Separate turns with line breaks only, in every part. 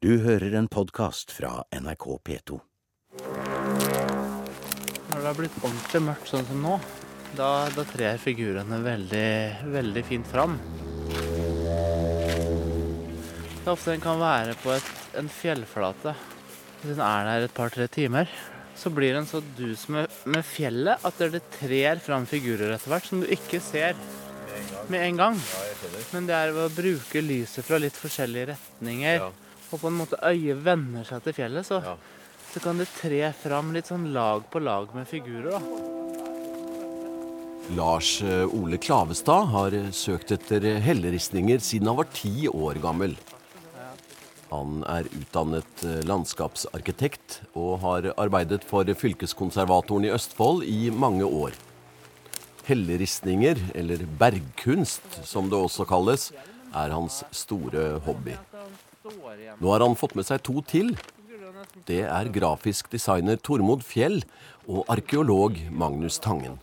Du hører en podkast fra NRK P2.
Når det har blitt ordentlig mørkt sånn som nå, da, da trer figurene veldig, veldig fint fram. Det er ofte en kan være på et, en fjellflate. Hvis en er der et par-tre timer, så blir en så dus med, med fjellet at det trer fram figurer etter hvert som du ikke ser med en gang. Men det er ved å bruke lyset fra litt forskjellige retninger, og på en måte øyet venner seg til fjellet, så, så kan det tre fram litt sånn lag på lag med figurer. da.
Lars eh, Ole Klavestad har eh, søkt etter helleristninger siden han var ti år gammel. Han er utdannet eh, landskapsarkitekt og har arbeidet for fylkeskonservatoren i Østfold i mange år. Helleristninger, eller bergkunst som det også kalles, er hans store hobby. Nå har han fått med seg to til. Det er grafisk designer Tormod Fjell og arkeolog Magnus Tangen.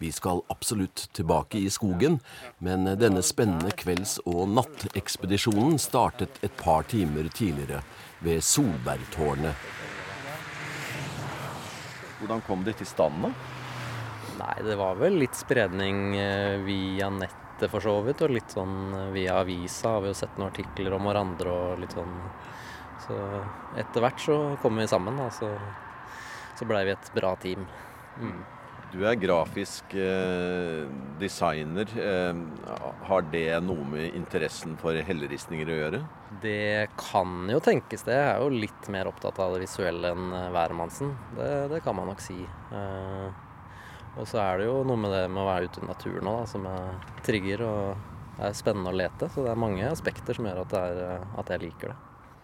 Vi skal absolutt tilbake i skogen, men denne spennende kvelds- og nattekspedisjonen startet et par timer tidligere ved Solbergtårnet. Hvordan kom det til stand, da?
Nei, det var vel litt spredning via via nettet for så vidt, og litt sånn eh, via avisa har vi jo sett noen artikler om hverandre og litt sånn. Så etter hvert så kom vi sammen, da, så, så blei vi et bra team. Mm.
Du er grafisk eh, designer. Eh, har det noe med interessen for helleristninger å gjøre?
Det kan jo tenkes det. Jeg er jo litt mer opptatt av det visuelle enn eh, hvermannsen. Det, det kan man nok si. Eh, og så er det jo noe med det med å være ute i naturen òg, som jeg trigger og er spennende å lete. Så det er mange aspekter som gjør at, det er, eh, at jeg liker det.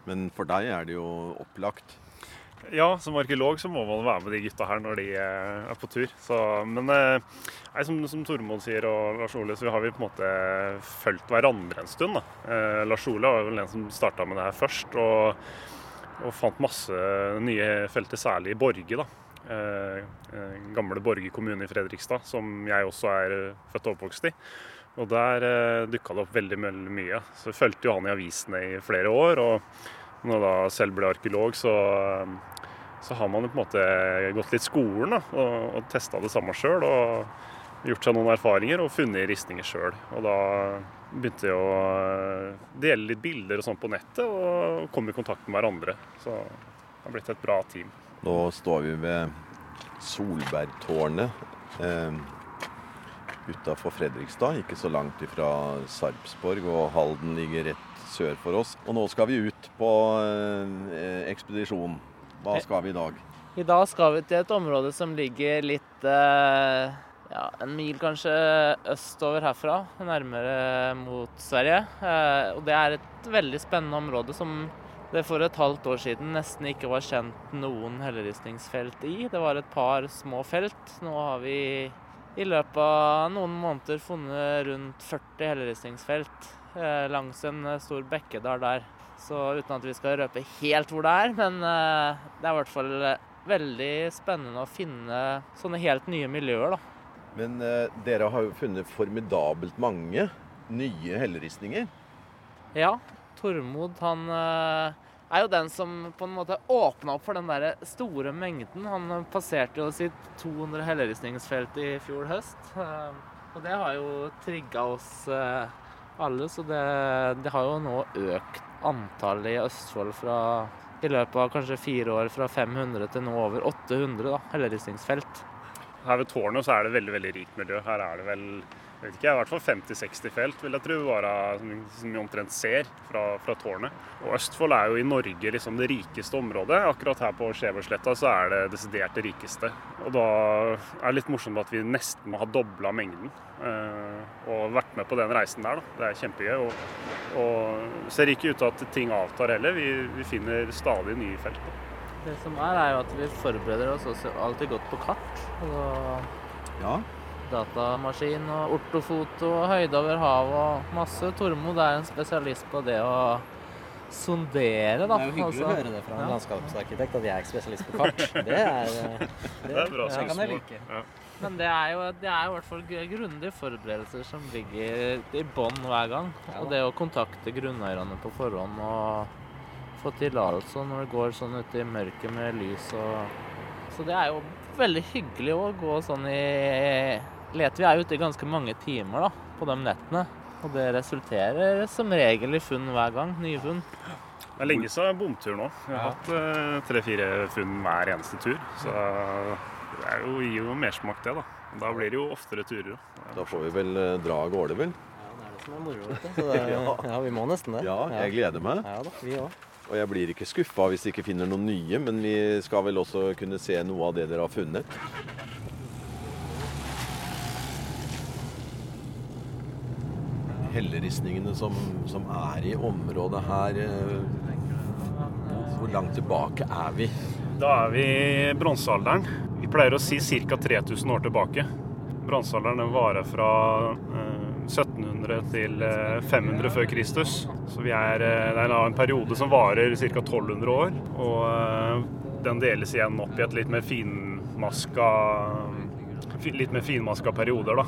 Men for deg er det jo opplagt.
Ja, som arkeolog så må man være med de gutta her når de eh, er på tur. Så, men eh, nei, som, som Tormod sier og Lars Ole, så har vi på en måte fulgt hverandre en stund. Da. Eh, Lars Ole var vel den som starta med det her først, og, og fant masse nye felter, særlig i Borge. da. Eh, eh, gamle Borge kommune i Fredrikstad, som jeg også er eh, født og oppvokst i. Og der eh, dukka det opp veldig, veldig mye. Så jeg fulgte jo han i avisene i flere år. og når jeg da selv ble arkeolog, så, så har man jo på en måte gått litt skolen da, og, og testa det samme sjøl. Og gjort seg noen erfaringer og funnet ristninger sjøl. Og da begynte jeg å dele litt bilder og sånn på nettet og komme i kontakt med hverandre. Så det har blitt et bra team.
Nå står vi ved Solbergtårnet eh, utafor Fredrikstad, ikke så langt ifra Sarpsborg, og Halden ligger rett sør for oss. Og nå skal vi ut på eh, ekspedisjon. Hva skal vi i dag?
I dag skal vi til et område som ligger litt eh, ja, en mil kanskje østover herfra, nærmere mot Sverige. Eh, og det er et veldig spennende område som det for et halvt år siden nesten ikke var kjent noen helleristningsfelt i. Det var et par små felt. Nå har vi i løpet av noen måneder funnet rundt 40 helleristningsfelt eh, langs en eh, stor bekkedal der. Så uten at vi skal røpe helt hvor det er, men eh, det er i hvert fall eh, veldig spennende å finne sånne helt nye miljøer, da.
Men eh, dere har jo funnet formidabelt mange nye helleristninger.
Ja, Tormod han eh, er jo den som på en måte åpna opp for den der store mengden. Han passerte jo sitt 200 helleristningsfelt i fjor høst. eh, Og det har jo trigga oss eh, alle, så det, det har jo nå økt antallet i Østfold fra i løpet av kanskje fire år fra 500 til nå over 800 da, helleristningsfelt.
Her ved tårnet så er det veldig veldig rikt miljø. Her er det vel jeg vet ikke, i hvert fall 50-60 felt, vil jeg tro, bare, som, som vi omtrent ser fra, fra, tårnet. Og Østfold er jo i Norge liksom det rikeste området. Akkurat her på Skjebersletta så er det desidert det rikeste. Og da er det litt morsomt at vi nesten må ha dobla mengden. Eh, og vært med på den reisen der. da. Det er kjempegøy. Og, og ser ikke ut til at ting avtar heller. Vi, vi finner stadig nye felt. Da.
Det som er, er jo at vi forbereder oss også alltid godt på kart. Og
Ja.
Datamaskin og ortofoto og høyde over havet og masse. Tormod er en spesialist på det å sondere, da.
Det er jo hyggelig
Altså,
å høre det fra en
ja.
landskapsarkitekt at jeg er spesialist på kart. Det er, eh, det,
Det er bra
det kan jeg like.
Ja.
Men det er jo, det er i hvert fall grundige forberedelser som ligger i bånn hver gang. Og det å kontakte grunneierne på forhånd og få tillatelse når det går sånn ute i mørket med lys og Så det er jo veldig hyggelig å gå sånn i Lete vi er ute i ganske mange timer da, på de nettene. Og det resulterer som regel i funn hver gang. Nye funn.
Det er lenge siden bomtur nå. Vi har hatt eh, tre-fire funn hver eneste tur. Så det er jo, gir jo mersmak, det. Da Da blir det jo oftere turer.
Da får vi vel eh, dra av gårde, vel?
Ja, det er det som er moro, det, ja, vi må nesten det.
Ja, jeg gleder meg.
Ja da, vi også.
Og jeg blir ikke skuffa hvis de ikke finner noen nye, men vi skal vel også kunne se noe av det dere har funnet. Helleristningene som, som er i området her, eh, hvor langt tilbake er vi?
Da er vi i bronsealderen. Vi pleier å si ca. 3000 år tilbake. Bronsealderen varer fra eh, 1700 til eh, 500 før Kristus. Så er, eh, det er en periode som varer ca. 1200 år. Og eh, den deles igjen opp i et litt mer finmaska Litt mer finmaska perioder, da.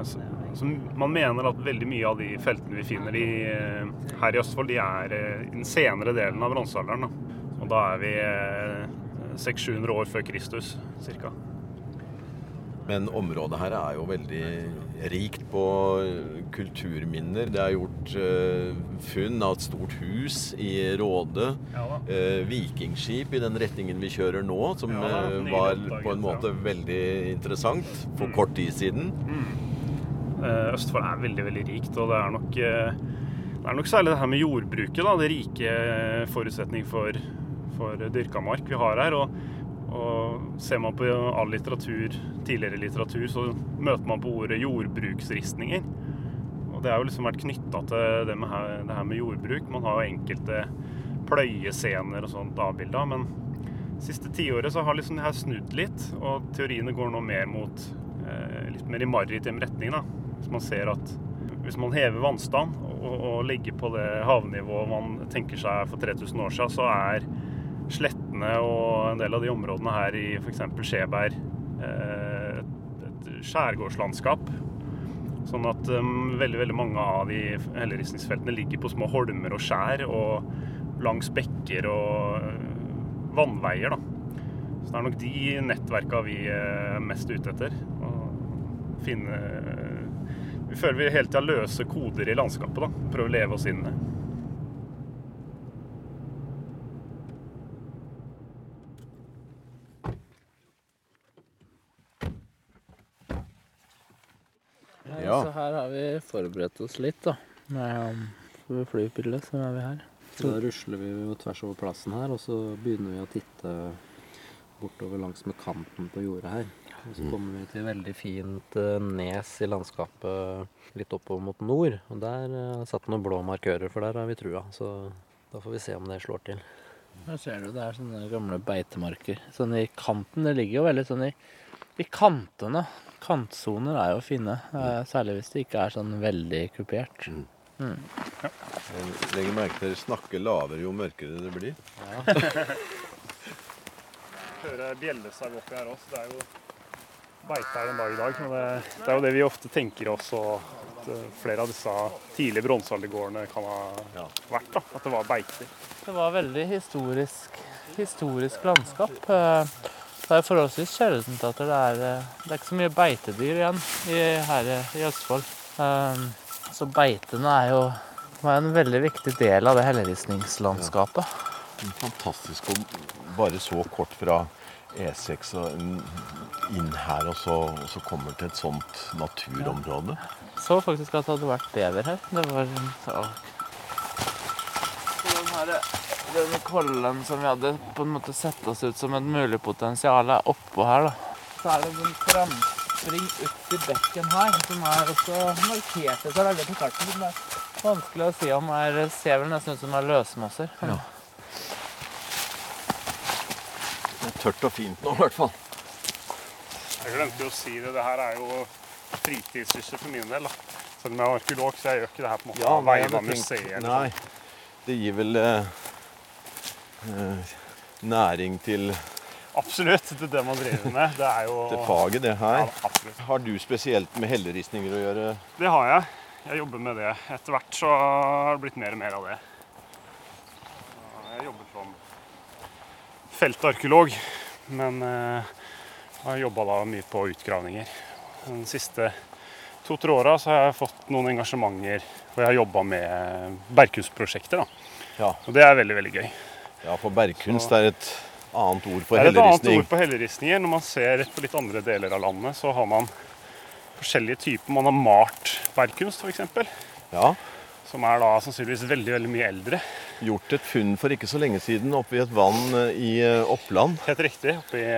Eh, så, så man mener at veldig mye av de feltene vi finner i, eh, her i Østfold, de er eh, i den senere delen av bronsealderen. Og da er vi eh, 600-700 år før Kristus ca.
Men området her er jo veldig rikt på eh, kulturminner. Det er gjort uh, funn av et stort hus i Råde.
Ja.
Eh, vikingskip i den retningen vi kjører nå, som
Ja, da,
eh, var på en måte
ja.
veldig interessant for
Mm.
kort tid siden.
Eh, Østfold er veldig veldig rikt, og det er nok, eh, det er nok særlig det her med jordbruket. da, Det rike forutsetning for, for dyrka mark vi har her. og og Ser man på all litteratur, tidligere litteratur, så møter man på ordet jordbruksristninger. Og Det har jo liksom vært knytta til det, her, det her med jordbruk. Man har jo enkelte pløyescener og sånt avbilda, men siste tiåret så har liksom det her snudd litt, og teoriene går nå mer mot eh, litt mer i maritim retning. da. Hvis man ser at hvis man hever vannstand og, og ligger på det havnivået man tenker seg for 3000 år siden, så er slettene og en del av de områdene her i f.eks. Skjeberg eh, et, et skjærgårdslandskap. Sånn at um, veldig veldig mange av de helleristningsfeltene ligger på små holmer og skjær og langs bekker og eh, vannveier. da. Så det er nok de nettverka vi er mest ute etter. Å finne Vi føler vi hele tida løser koder i landskapet. da. Prøver å leve oss inn i det.
Ja.
Så her har vi forberedt oss litt, da. Med um, flypille, så er vi her.
Så da rusler vi jo tvers over plassen her, og så begynner vi å titte bortover langs med kanten på jordet her. Og så kommer vi til veldig fint eh, nes i landskapet litt oppover mot nord. Og der eh, har satt noen blå markører, for der har vi trua. Så da får vi se om det slår til.
Her ser du det er sånne gamle beitemarker. Sånn i kanten. Det ligger jo veldig sånn i, i kantene. Kantsoner er jo fine. eh, Særlig hvis det ikke er sånn veldig kupert.
Jeg legger merke til dere snakker lavere jo mørkere det blir.
Hører bjellesau oppi her også. Det er jo beite her en dag i dag. Men det, det er jo det vi ofte tenker også at eh, flere av disse tidlige bronsealdergårdene kan ha vært. da, At det var beiter.
Det var veldig historisk, historisk landskap. Eh, Det er forholdsvis sjeldent at det er eh, Det er ikke så mye beitedyr igjen i, her i Østfold. Så beitene er jo var en veldig viktig del av det helleristningslandskapet.
Fantastisk å bare så kort fra E6 og inn her, og så, og så kommer til et sånt naturområde.
Så faktisk at det hadde vært bever her. Det var. Så den her, den kollen som vi hadde på en måte sett oss ut som et mulig potensial, er oppå her, da. Så er det en framspring ut i bekken her, som er også markert så veldig på kartet. Det er vanskelig å si om er Ser vel nesten ut som er løsmosser.
Ja. Det er tørt og fint nå, i hvert fall.
Jeg glemte jo å si det. Det her er jo fritidssyssel for min del. da. Selv om jeg er arkeolog, så jeg gjør ikke det her på en måte av vegne av museet. eller
Nei, det gir vel eh, eh, næring til
Absolutt. Det er det man driver med. Det er jo
Til faget, det her.
absolutt.
Har du spesielt med helleristninger å gjøre?
Det har jeg. Jeg jobber med det. Etter hvert så har det blitt mer og mer av det. Jeg jobber som feltarkeolog, men eh, har jobba mye på utgravninger. De siste to-tre åra så har jeg fått noen engasjementer hvor jeg har jobba med bergkunstprosjekter. da.
Ja.
Og det er veldig, veldig gøy.
Ja, for bergkunst er et annet ord for
Det er et annet ord på helleristninger. Når man ser på litt andre deler av landet, så har man forskjellige typer. Man har malt bergkunst, f.eks.
Ja.
Som er da sannsynligvis veldig veldig mye eldre.
Gjort et funn for ikke så lenge siden oppe i et vann eh, i eh, Oppland.
Helt riktig, oppe i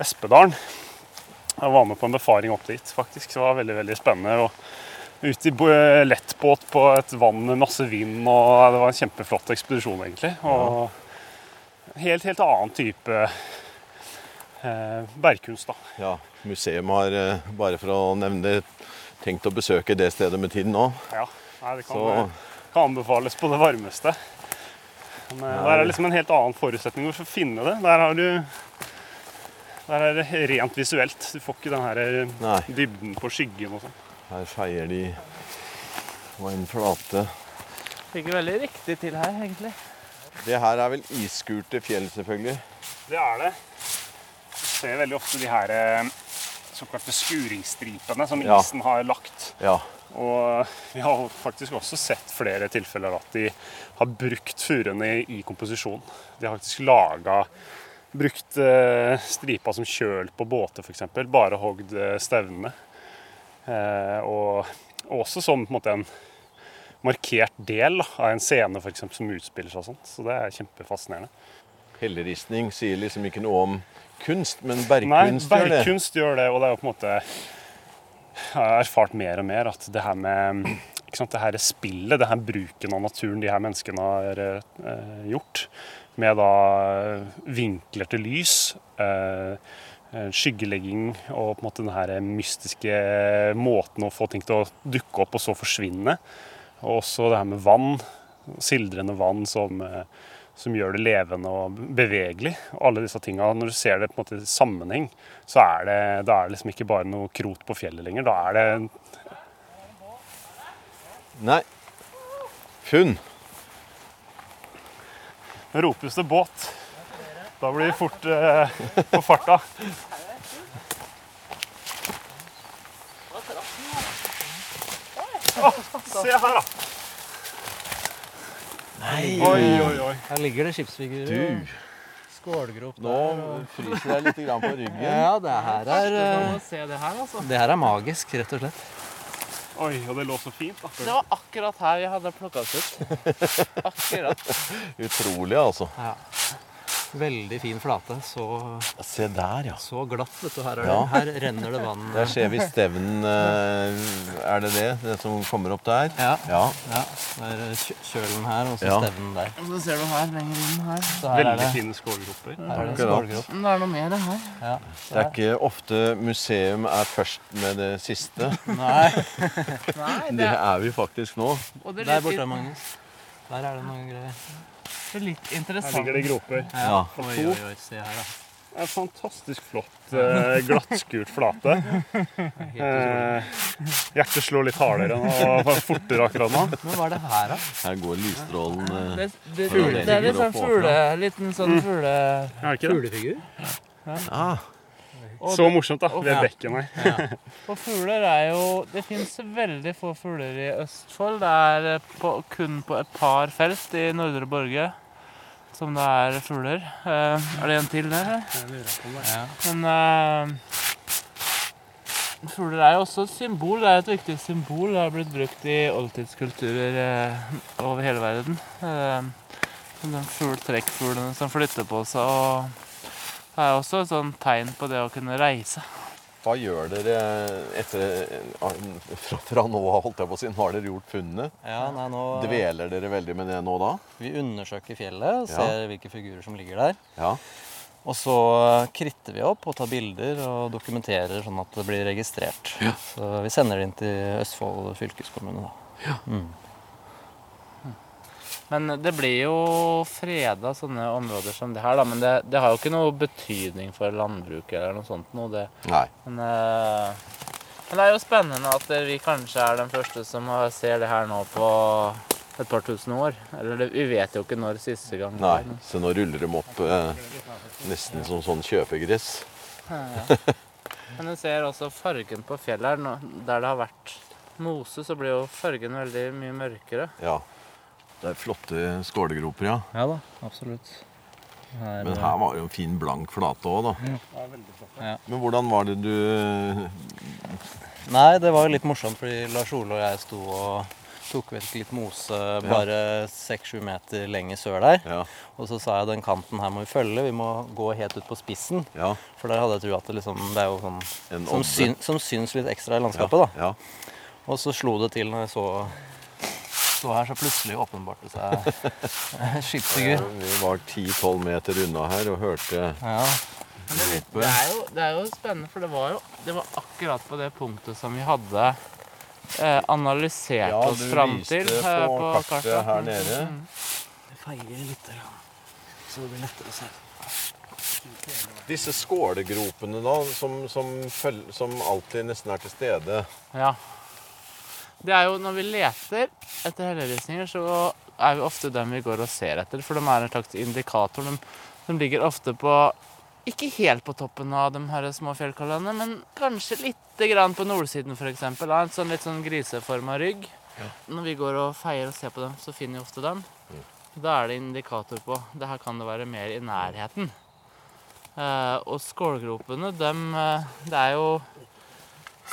Espedalen. Jeg var med på en befaring opp dit, faktisk. Det var veldig veldig spennende. Og ut i lettbåt på et vann med masse vind, og det var en kjempeflott ekspedisjon, egentlig. Og helt, helt annen type eh, bergkunst, da.
Ja, Museum har, eh, bare for å nevne det, tenkt å besøke det stedet med tiden nå.
Ja, nei, det kan,
Så
kan anbefales på det varmeste. Men eh, der er liksom en helt annen forutsetning for å finne det. Der har du der er det rent visuelt. Du får ikke den her eh,
Nei.
dybden på skyggen og sånn.
her feier de på en flate.
Ligger veldig riktig til her, egentlig.
Det her er vel isskurte fjell, selvfølgelig.
Det er det. Du ser veldig ofte de her eh, såkalte skuringsstripene som
Ja.
isen har lagt.
Ja.
Og vi har faktisk også sett flere tilfeller at de har brukt furuene i, i komposisjon. De har faktisk laga Brukt eh, stripa som kjøl på båter, f.eks. Bare hogd eh, stevnene. Eh, og, og også som på en måte en markert del av en scene for eksempel, som utspiller seg sånt. Så det er kjempefascinerende.
Helleristning sier liksom ikke noe om kunst, men
Nei,
bergkunst det.
bergkunst gjør det, og det er jo på en måte Jeg har erfart mer og mer at det her med ikke sant, det her spillet, det her bruken av naturen de her menneskene har eh, gjort, med da eh, vinkler til lys, eh, eh, skyggelegging og på en måte den her mystiske måten å få ting til å dukke opp og så forsvinne. Og også det her med vann, sildrende vann som, som gjør det levende og bevegelig. Og alle disse tinga, Når du ser det på en måte i sammenheng, så er det, da er det liksom ikke bare noe krot på fjellet lenger. Da er det
Nei. Funn.
Ropes det båt. Da blir vi fort eh, på farta. Oh, se her, da.
Nei.
Oi, oi, oi.
Her ligger det skipsfigurer
Du,
skålgrop
nå
der. Nå
fryser jeg litt på ryggen.
Ja, det her er eh,
det her, altså.
Det her er magisk, rett og slett.
Oi, og det lå så fint.
Det var akkurat her vi hadde plukka oss ut. Akkurat.
Utrolig, altså.
Ja. Veldig fin flate. Så,
Se der, ja.
så glatt. Vet du. Her, er
Ja.
det, her renner det vann.
Der ser vi stevnen. eh, Er det det? Det som kommer opp der?
Ja.
Ja.
ja. Det er kjølen her, og så
Ja.
stevnen der.
Og så ser du her, lenger inn her.
Så her er
Veldig
det,
fine skålgroper.
her er det skålgrop.
Men det er noe mer det her.
Ja.
Det er ikke ofte museum er først med det siste.
Nei,
Nei,
Det er vi faktisk nå.
og det er
der borte, Magnus. Der er det noen greier.
Det er litt
Her ligger det groper.
Ja.
Oi, oi, oi. Se her, da.
Er en fantastisk flott, eh, glattskurt flate.
Helt.
Eh, hjertet slår litt hardere og fortere akkurat nå.
Men hva er det her, da?
Her går lysstrålen eh,
Det, det,
det,
det er litt sånn fugle, liten sånn fugle...
Det ikke det?
Ah,
Og,
Så morsomt, da. Ved bekken her.
og fugler er jo Det fins veldig få fugler i Østfold. Det er eh, på, kun på et par felt i Nordre Borge som det er fugler. Eh, er det en til der?
Ja.
Men uh, fugler er jo også et symbol. Det er et viktig symbol. Det har blitt brukt i oldtidskulturer over hele verden. Uh, fugl, trekkfuglene som flytter på seg. og er også et sånn tegn på det å kunne reise.
hva gjør dere etter eh, fra, fra nå av, holdt jeg på å si? Nå har dere gjort funnene.
ja, nei, nå
Dveler dere veldig med det nå da?
Vi undersøker fjellet og
Ja.
ser hvilke figurer som ligger der.
Ja.
Og så kritter vi opp og tar bilder og dokumenterer sånn at det blir registrert. Så vi sender det inn til Østfold fylkeskommune. da. Mm.
Men det blir jo freda sånne områder som det her, da. Men det, det har jo ikke noe betydning for landbruket eller noe sånt noe, det.
Nei.
Men, uh, men det er jo spennende at vi kanskje er den første som ser det her nå på et par tusen år. Eller vi vet jo ikke når siste gang
Nei. Så nå ruller de opp eh, nesten som sånn kjøpegress.
Men du ser også fargen på fjellet her. Der det har vært mose, så blir jo fargen veldig mye mørkere.
Ja. Det er flotte skålegroper, ja.
Ja da, absolutt. Her,
Men her var det jo en fin blank flate òg, da.
Ja.
Men hvordan var det du
Nei, det var litt morsomt, fordi Lars Ole og jeg sto og tok vekk litt mose bare seks-sju meter lenger sør der.
Ja.
Og så sa jeg den kanten her må vi følge, vi må gå helt ut på spissen.
Ja.
For der hadde jeg trua at det liksom Det er jo sånn som, syn, som syns litt ekstra i landskapet, da.
Ja.
Og så slo det til når jeg så så her, så plutselig åpenbarte det seg skipsfigur.
Vi var 10-12 meter unna her og hørte
Ja.
Men det, er det, er jo, det er jo spennende, for det var jo det var akkurat på det punktet som vi hadde eh, analysert
Ja,
oss
du viste
på,
på
kartet,
kartet her nede.
Mm.
Feier litt, så det blir lettere å se.
Disse skålegropene, da, som, som, som alltid nesten er til stede.
Ja. Det er jo når vi leter etter helleristninger, så er vi ofte dem vi går og ser etter. For de er en slags indikator. De, de ligger ofte på Ikke helt på toppen av de her små fjellkallene, men kanskje litt grann på nordsiden f.eks. En sånn litt sånn griseforma rygg. Når vi går og feier og ser på dem, så finner vi ofte dem. Da er det indikator på det her kan det være mer i nærheten. Eh, og skålgropene, dem eh, Det er jo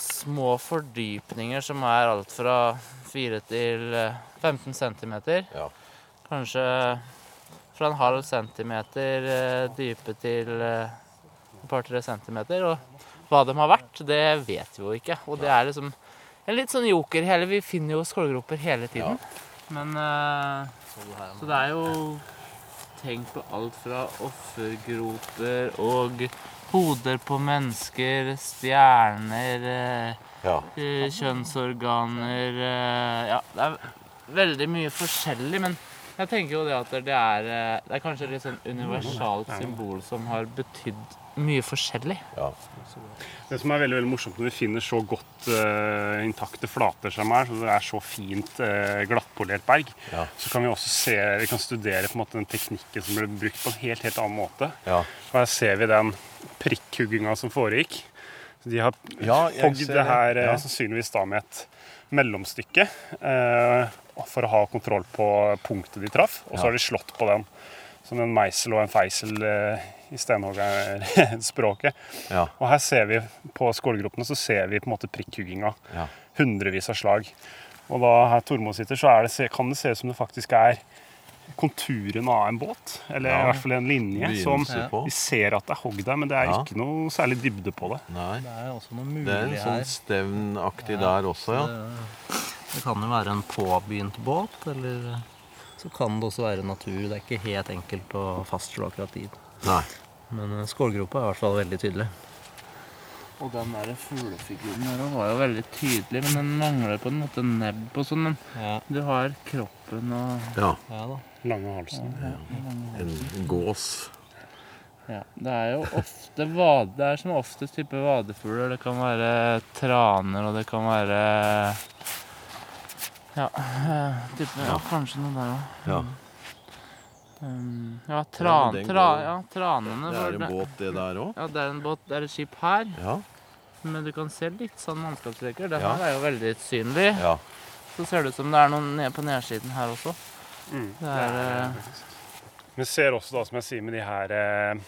små fordypninger som er alt fra 4 til eh, 15 cm.
Ja.
Kanskje fra en halv centimeter eh, dype til eh, et par-tre centimeter. Og hva de har vært, det vet vi jo ikke. Og det er liksom en litt sånn joker hele Vi finner jo skålgroper hele tiden. Men eh, Så det er jo Tenk på alt fra offergroper og hoder på mennesker, stjerner eh,
Ja.
eh, kjønnsorganer eh, Ja, det er veldig mye forskjellig, men jeg tenker jo det at det er, eh, det er kanskje et litt sånn universalt symbol som har betydd mye forskjellig.
ja.
Det som er veldig veldig morsomt når vi finner så godt uh, intakte flater som er, så det er så fint uh, glattpolert berg,
Ja.
så kan vi også se, vi kan studere på en måte den teknikken som ble brukt på en helt helt annen måte.
ja.
Og her ser vi den prikkhugginga som foregikk. Så de har
Ja,
hogd det her eh,
ja.
sannsynligvis da med et mellomstykke eh, for å ha kontroll på punktet de traff. Og så
Ja.
har de slått på den som en meisel og en feisel eh, i stenhoggerspråket.
Ja.
Og her ser vi på skålgropene så ser vi på en måte prikkhugginga.
Ja.
Hundrevis av slag. Og da her Tormod sitter, så det, kan det se ut som det faktisk er konturen av en båt. Eller
Ja.
i hvert fall en linje som vi ser at det er hogd der, men det er
Ja.
ikke noe særlig dybde på det.
Nei.
Det er også noe mulig her.
Det er en sånn
stevnaktig
stevnaktig der også, ja.
Det, det kan jo være en påbegynt båt, eller så kan det også være natur. Det er ikke helt enkelt å fastslå akkurat tid.
Nei.
Men eh, skålgropa er i hvert fall veldig tydelig.
Og den der fuglefiguren der var jo veldig tydelig, men den mangler på en måte nebb og sånn. Men
Ja,
du har kroppen og
Ja.
ja da.
Lange halsen.
En gås.
Ja, det er jo ofte vade, det er som oftest type vadefugler. Det kan være traner, og det kan være Ja, eh, type, ja kanskje noe der òg.
Ja.
Um, ja,
Ja,
tran, tra, ja, tranene
Det er en båt, det der òg.
Ja, det er en båt, det er et skip her.
Ja.
Men du kan se litt sånn mannskapsreker. Det
Ja.
her er jo veldig synlig.
ja.
Så ser det ut som det er noen ned på nedsiden her også.
Mm.
Det er eh,
Vi ser også, da, som jeg sier, med de her eh,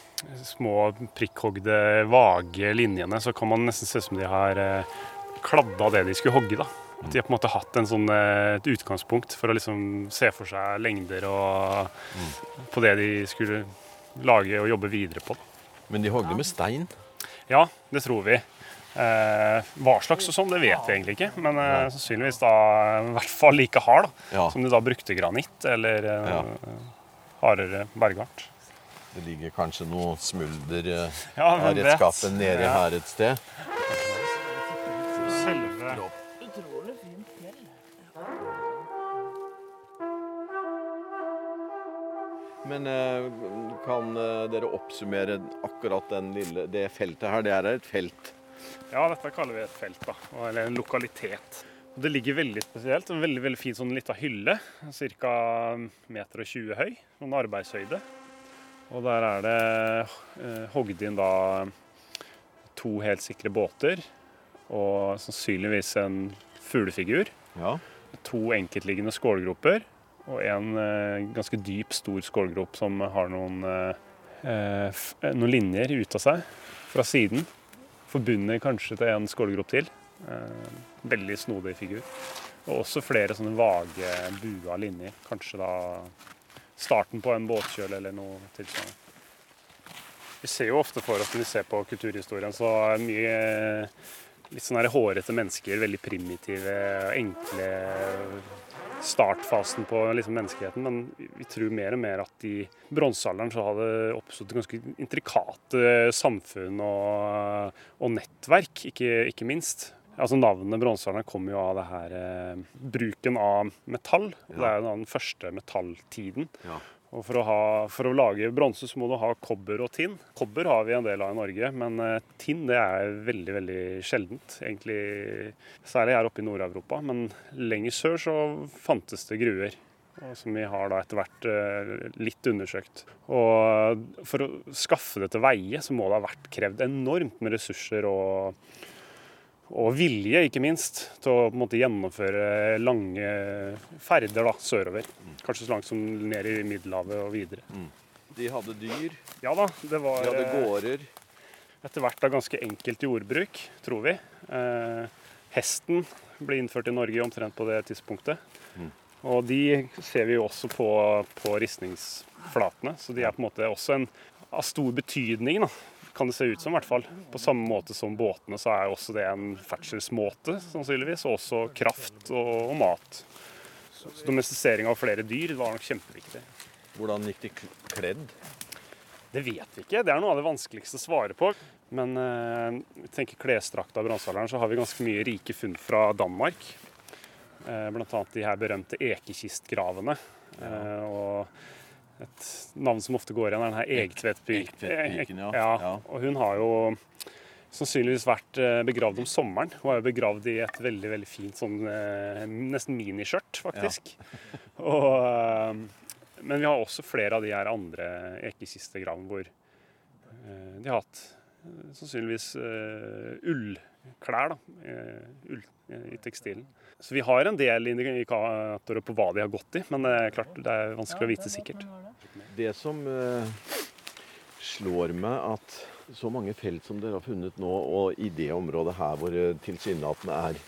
små prikkhogde, vage linjene, så kan man nesten se ut som de har eh, kladda det de skulle hogge. da. At de har på en måte hatt en sånn, eh, et utgangspunkt for å liksom se for seg lengder og på det de skulle lage og jobbe videre på.
Men de hogde med stein.
Ja, det tror vi. Eh, hva slags og sånn, det vet vi egentlig ikke. Men eh, sannsynligvis da i hvert fall like hard da,
Ja.
som de da brukte granitt eller eh,
Ja.
hardere bergart.
Det ligger kanskje noe smulder eh,
Ja,
av redskapen nede
Ja.
her et sted.
Selve
Men eh, kan eh, dere oppsummere akkurat den lille, det feltet her? Det er et felt.
Ja, dette kaller vi et felt, da, eller en lokalitet. Det ligger veldig spesielt. En veldig veldig fin sånn lita hylle, ca. 1,20 m høy. Noen arbeidshøyde. Og der er det eh, hogd inn da to helt sikre båter og sannsynligvis en fuglefigur.
Ja.
To enkeltliggende skålgroper og en eh, ganske dyp, stor skålgrop som har noen, eh, f- eh, noen linjer ut av seg fra siden. Forbundet kanskje til en skålgrop til. Eh, veldig snodig figur. Og også flere sånne vage, bua linjer. Kanskje da starten på en båtkjøl eller noe tilsvarende. Vi ser jo ofte for oss når vi ser på kulturhistorien, så er mye litt sånn hårete mennesker. Veldig primitive, enkle startfasen på liksom menneskeheten. Men vi tror mer og mer at i bronsealderen så har det oppstått ganske intrikate samfunn og, og nettverk, ikke, ikke minst. Altså Navnet bronsealderen kommer jo av det her eh, bruken av metall. Det er jo den første metalltiden.
Ja.
Og for å, ha, for å lage bronse så må du ha kobber og tinn. Kobber har vi en del av i Norge, men eh, tinn det er veldig veldig sjeldent. Egentlig Særlig her oppe i Nord-Europa. Men lenger sør så fantes det gruer. Som vi har da etter hvert eh, litt undersøkt. Og for å skaffe det til veie, så må det ha vært krevd enormt med ressurser og og vilje, ikke minst, til å måte, gjennomføre lange ferder da, sørover. Kanskje så langt som ned i Middelhavet og videre.
De hadde dyr,
Ja da, det var
de hadde
eh,
gårder.
etter hvert da ganske enkelt jordbruk, tror vi. Eh, hesten ble innført i Norge omtrent på det tidspunktet. Og de ser vi jo også på, på ristningsflatene, så de er på en måte også en, av stor betydning, da, kan det se ut som. i hvert fall. På samme måte som båtene, så er også det en ferdselsmåte, sannsynligvis. Og også kraft og, og mat. Så domestisering av flere dyr var nok kjempeviktig.
Hvordan gikk de kledd?
Det vet vi ikke. Det er noe av det vanskeligste å svare på. Men eh, vi tenker klesdrakta av bronsealderen, så har vi ganske mye rike funn fra Danmark. Eh, annet de her berømte ekekistgravene. Eh, og et navn som ofte går igjen, er den her Egtvedtpiken.
Ja.
ja.
Ja.
Og hun har jo sannsynligvis vært eh, begravd om sommeren. Hun er jo begravd i et veldig veldig fint sånn eh, nesten miniskjørt, faktisk. Og, eh, men vi har også flere av de her andre ekekistegravene hvor de har hatt sannsynligvis sannsynligvis eh, ullklær da, eh, ull, eh, i tekstilen. Så vi har en del indikatorer på hva de har gått i, men det er klart det er vanskelig å vite sikkert.
Det som eh, slår meg at så mange felt som dere har funnet nå, og i det området her hvor det tilsynelatende er,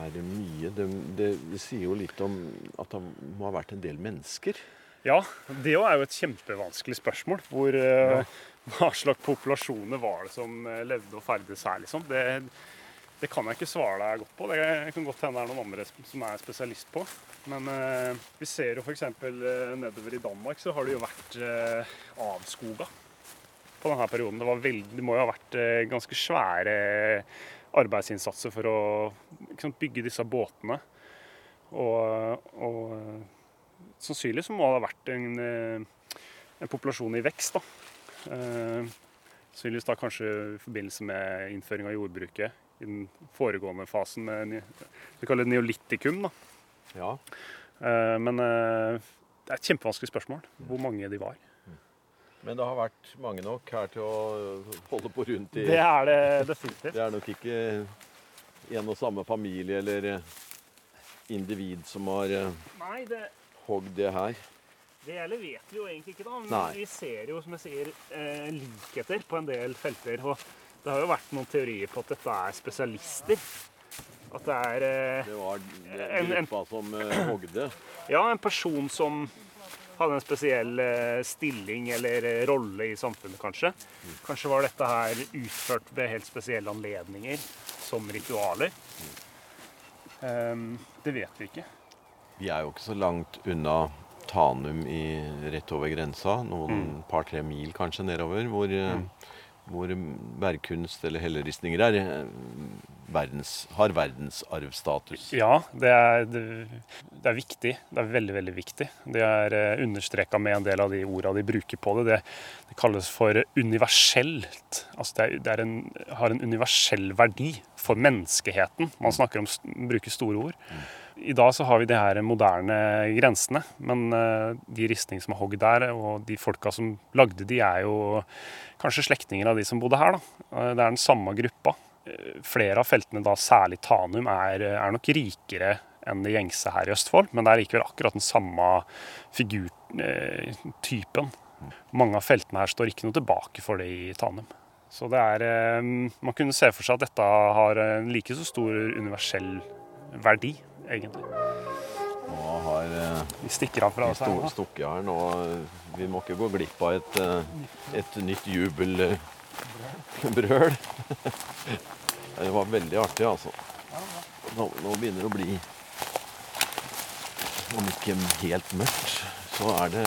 er mye, det, det sier jo litt om at det må ha vært en del mennesker.
Ja, det er jo et kjempevanskelig spørsmål. Hvor, eh, Hva slags populasjoner var det som eh, levde og ferdes her, liksom? Det, det kan jeg ikke svare deg godt på. Det kan godt hende det er noen andre som er spesialist på. Men eh, vi ser jo f.eks. Eh, nedover i Danmark så har det jo vært eh, avskoga på denne perioden. Det, var veldig, det må jo ha vært eh, ganske svære arbeidsinnsatser for å sant, bygge disse båtene. Og, og eh, sannsynlig må det ha vært en, eh, en populasjon i vekst. da. Eh, Sannsynligvis da kanskje i forbindelse med innføring av jordbruket i den foregående fasen med det vi kaller det neolitikum. da.
Ja.
Eh, Men eh, det er et kjempevanskelig spørsmål hvor mange de var.
Men det har vært mange nok her til å holde på rundt i
Det er det definitivt.
Det er nok ikke en og samme familie eller eh, individ som har eh,
Nei, det,
hogd det her.
Det gjelder vet vi jo egentlig ikke, da. Men
Nei.
vi ser jo, som jeg sier, eh, likheter på en del felter. Og det har jo vært noen teorier på at dette er spesialister. At det er eh,
Det var det-
En- en-
gruppa som eh, hogde.
ja, en person som hadde en spesiell eh, stilling eller eh, rolle i samfunnet, kanskje. Kanskje var dette her utført ved helt spesielle anledninger, som ritualer. Ehm, det vet vi ikke.
Vi er jo ikke så langt unna Tanum i, rett over grensa. Noen par-tre mil kanskje nedover. Hvor, mm. hvor bergkunst eller helleristninger er eh, verdens, har verdensarvstatus.
Ja, det er, det, det er, viktig. Det er veldig, veldig viktig. Det er uh, understreka med en del av de orda de bruker på det. Det, det kalles for universelt. Altså det, er, det er en, har en universell verdi for menneskeheten. Man snakker om, bruker store ord. I dag så har vi de her moderne grensene, men uh, de ristningene som er hogd der, og de folka som lagde de, er jo kanskje slektninger av de som bodde her. Da. Uh, det er den samme gruppa flere av feltene, da særlig Tanum, er, er nok rikere enn det gjengse her i Østfold. Men det er likevel akkurat den samme figurtypen. Mange av feltene her står ikke noe tilbake for det i Tanum. Så det er Man kunne se for seg at dette har en like så stor universell verdi, egentlig.
Nå har
vi stikker av fra
oss her. Stukket her nå. Vi må ikke gå glipp av et, et nytt jubelbrøl. Det var veldig artig, altså. Nå, nå begynner det å bli Om ikke helt mørkt, så er det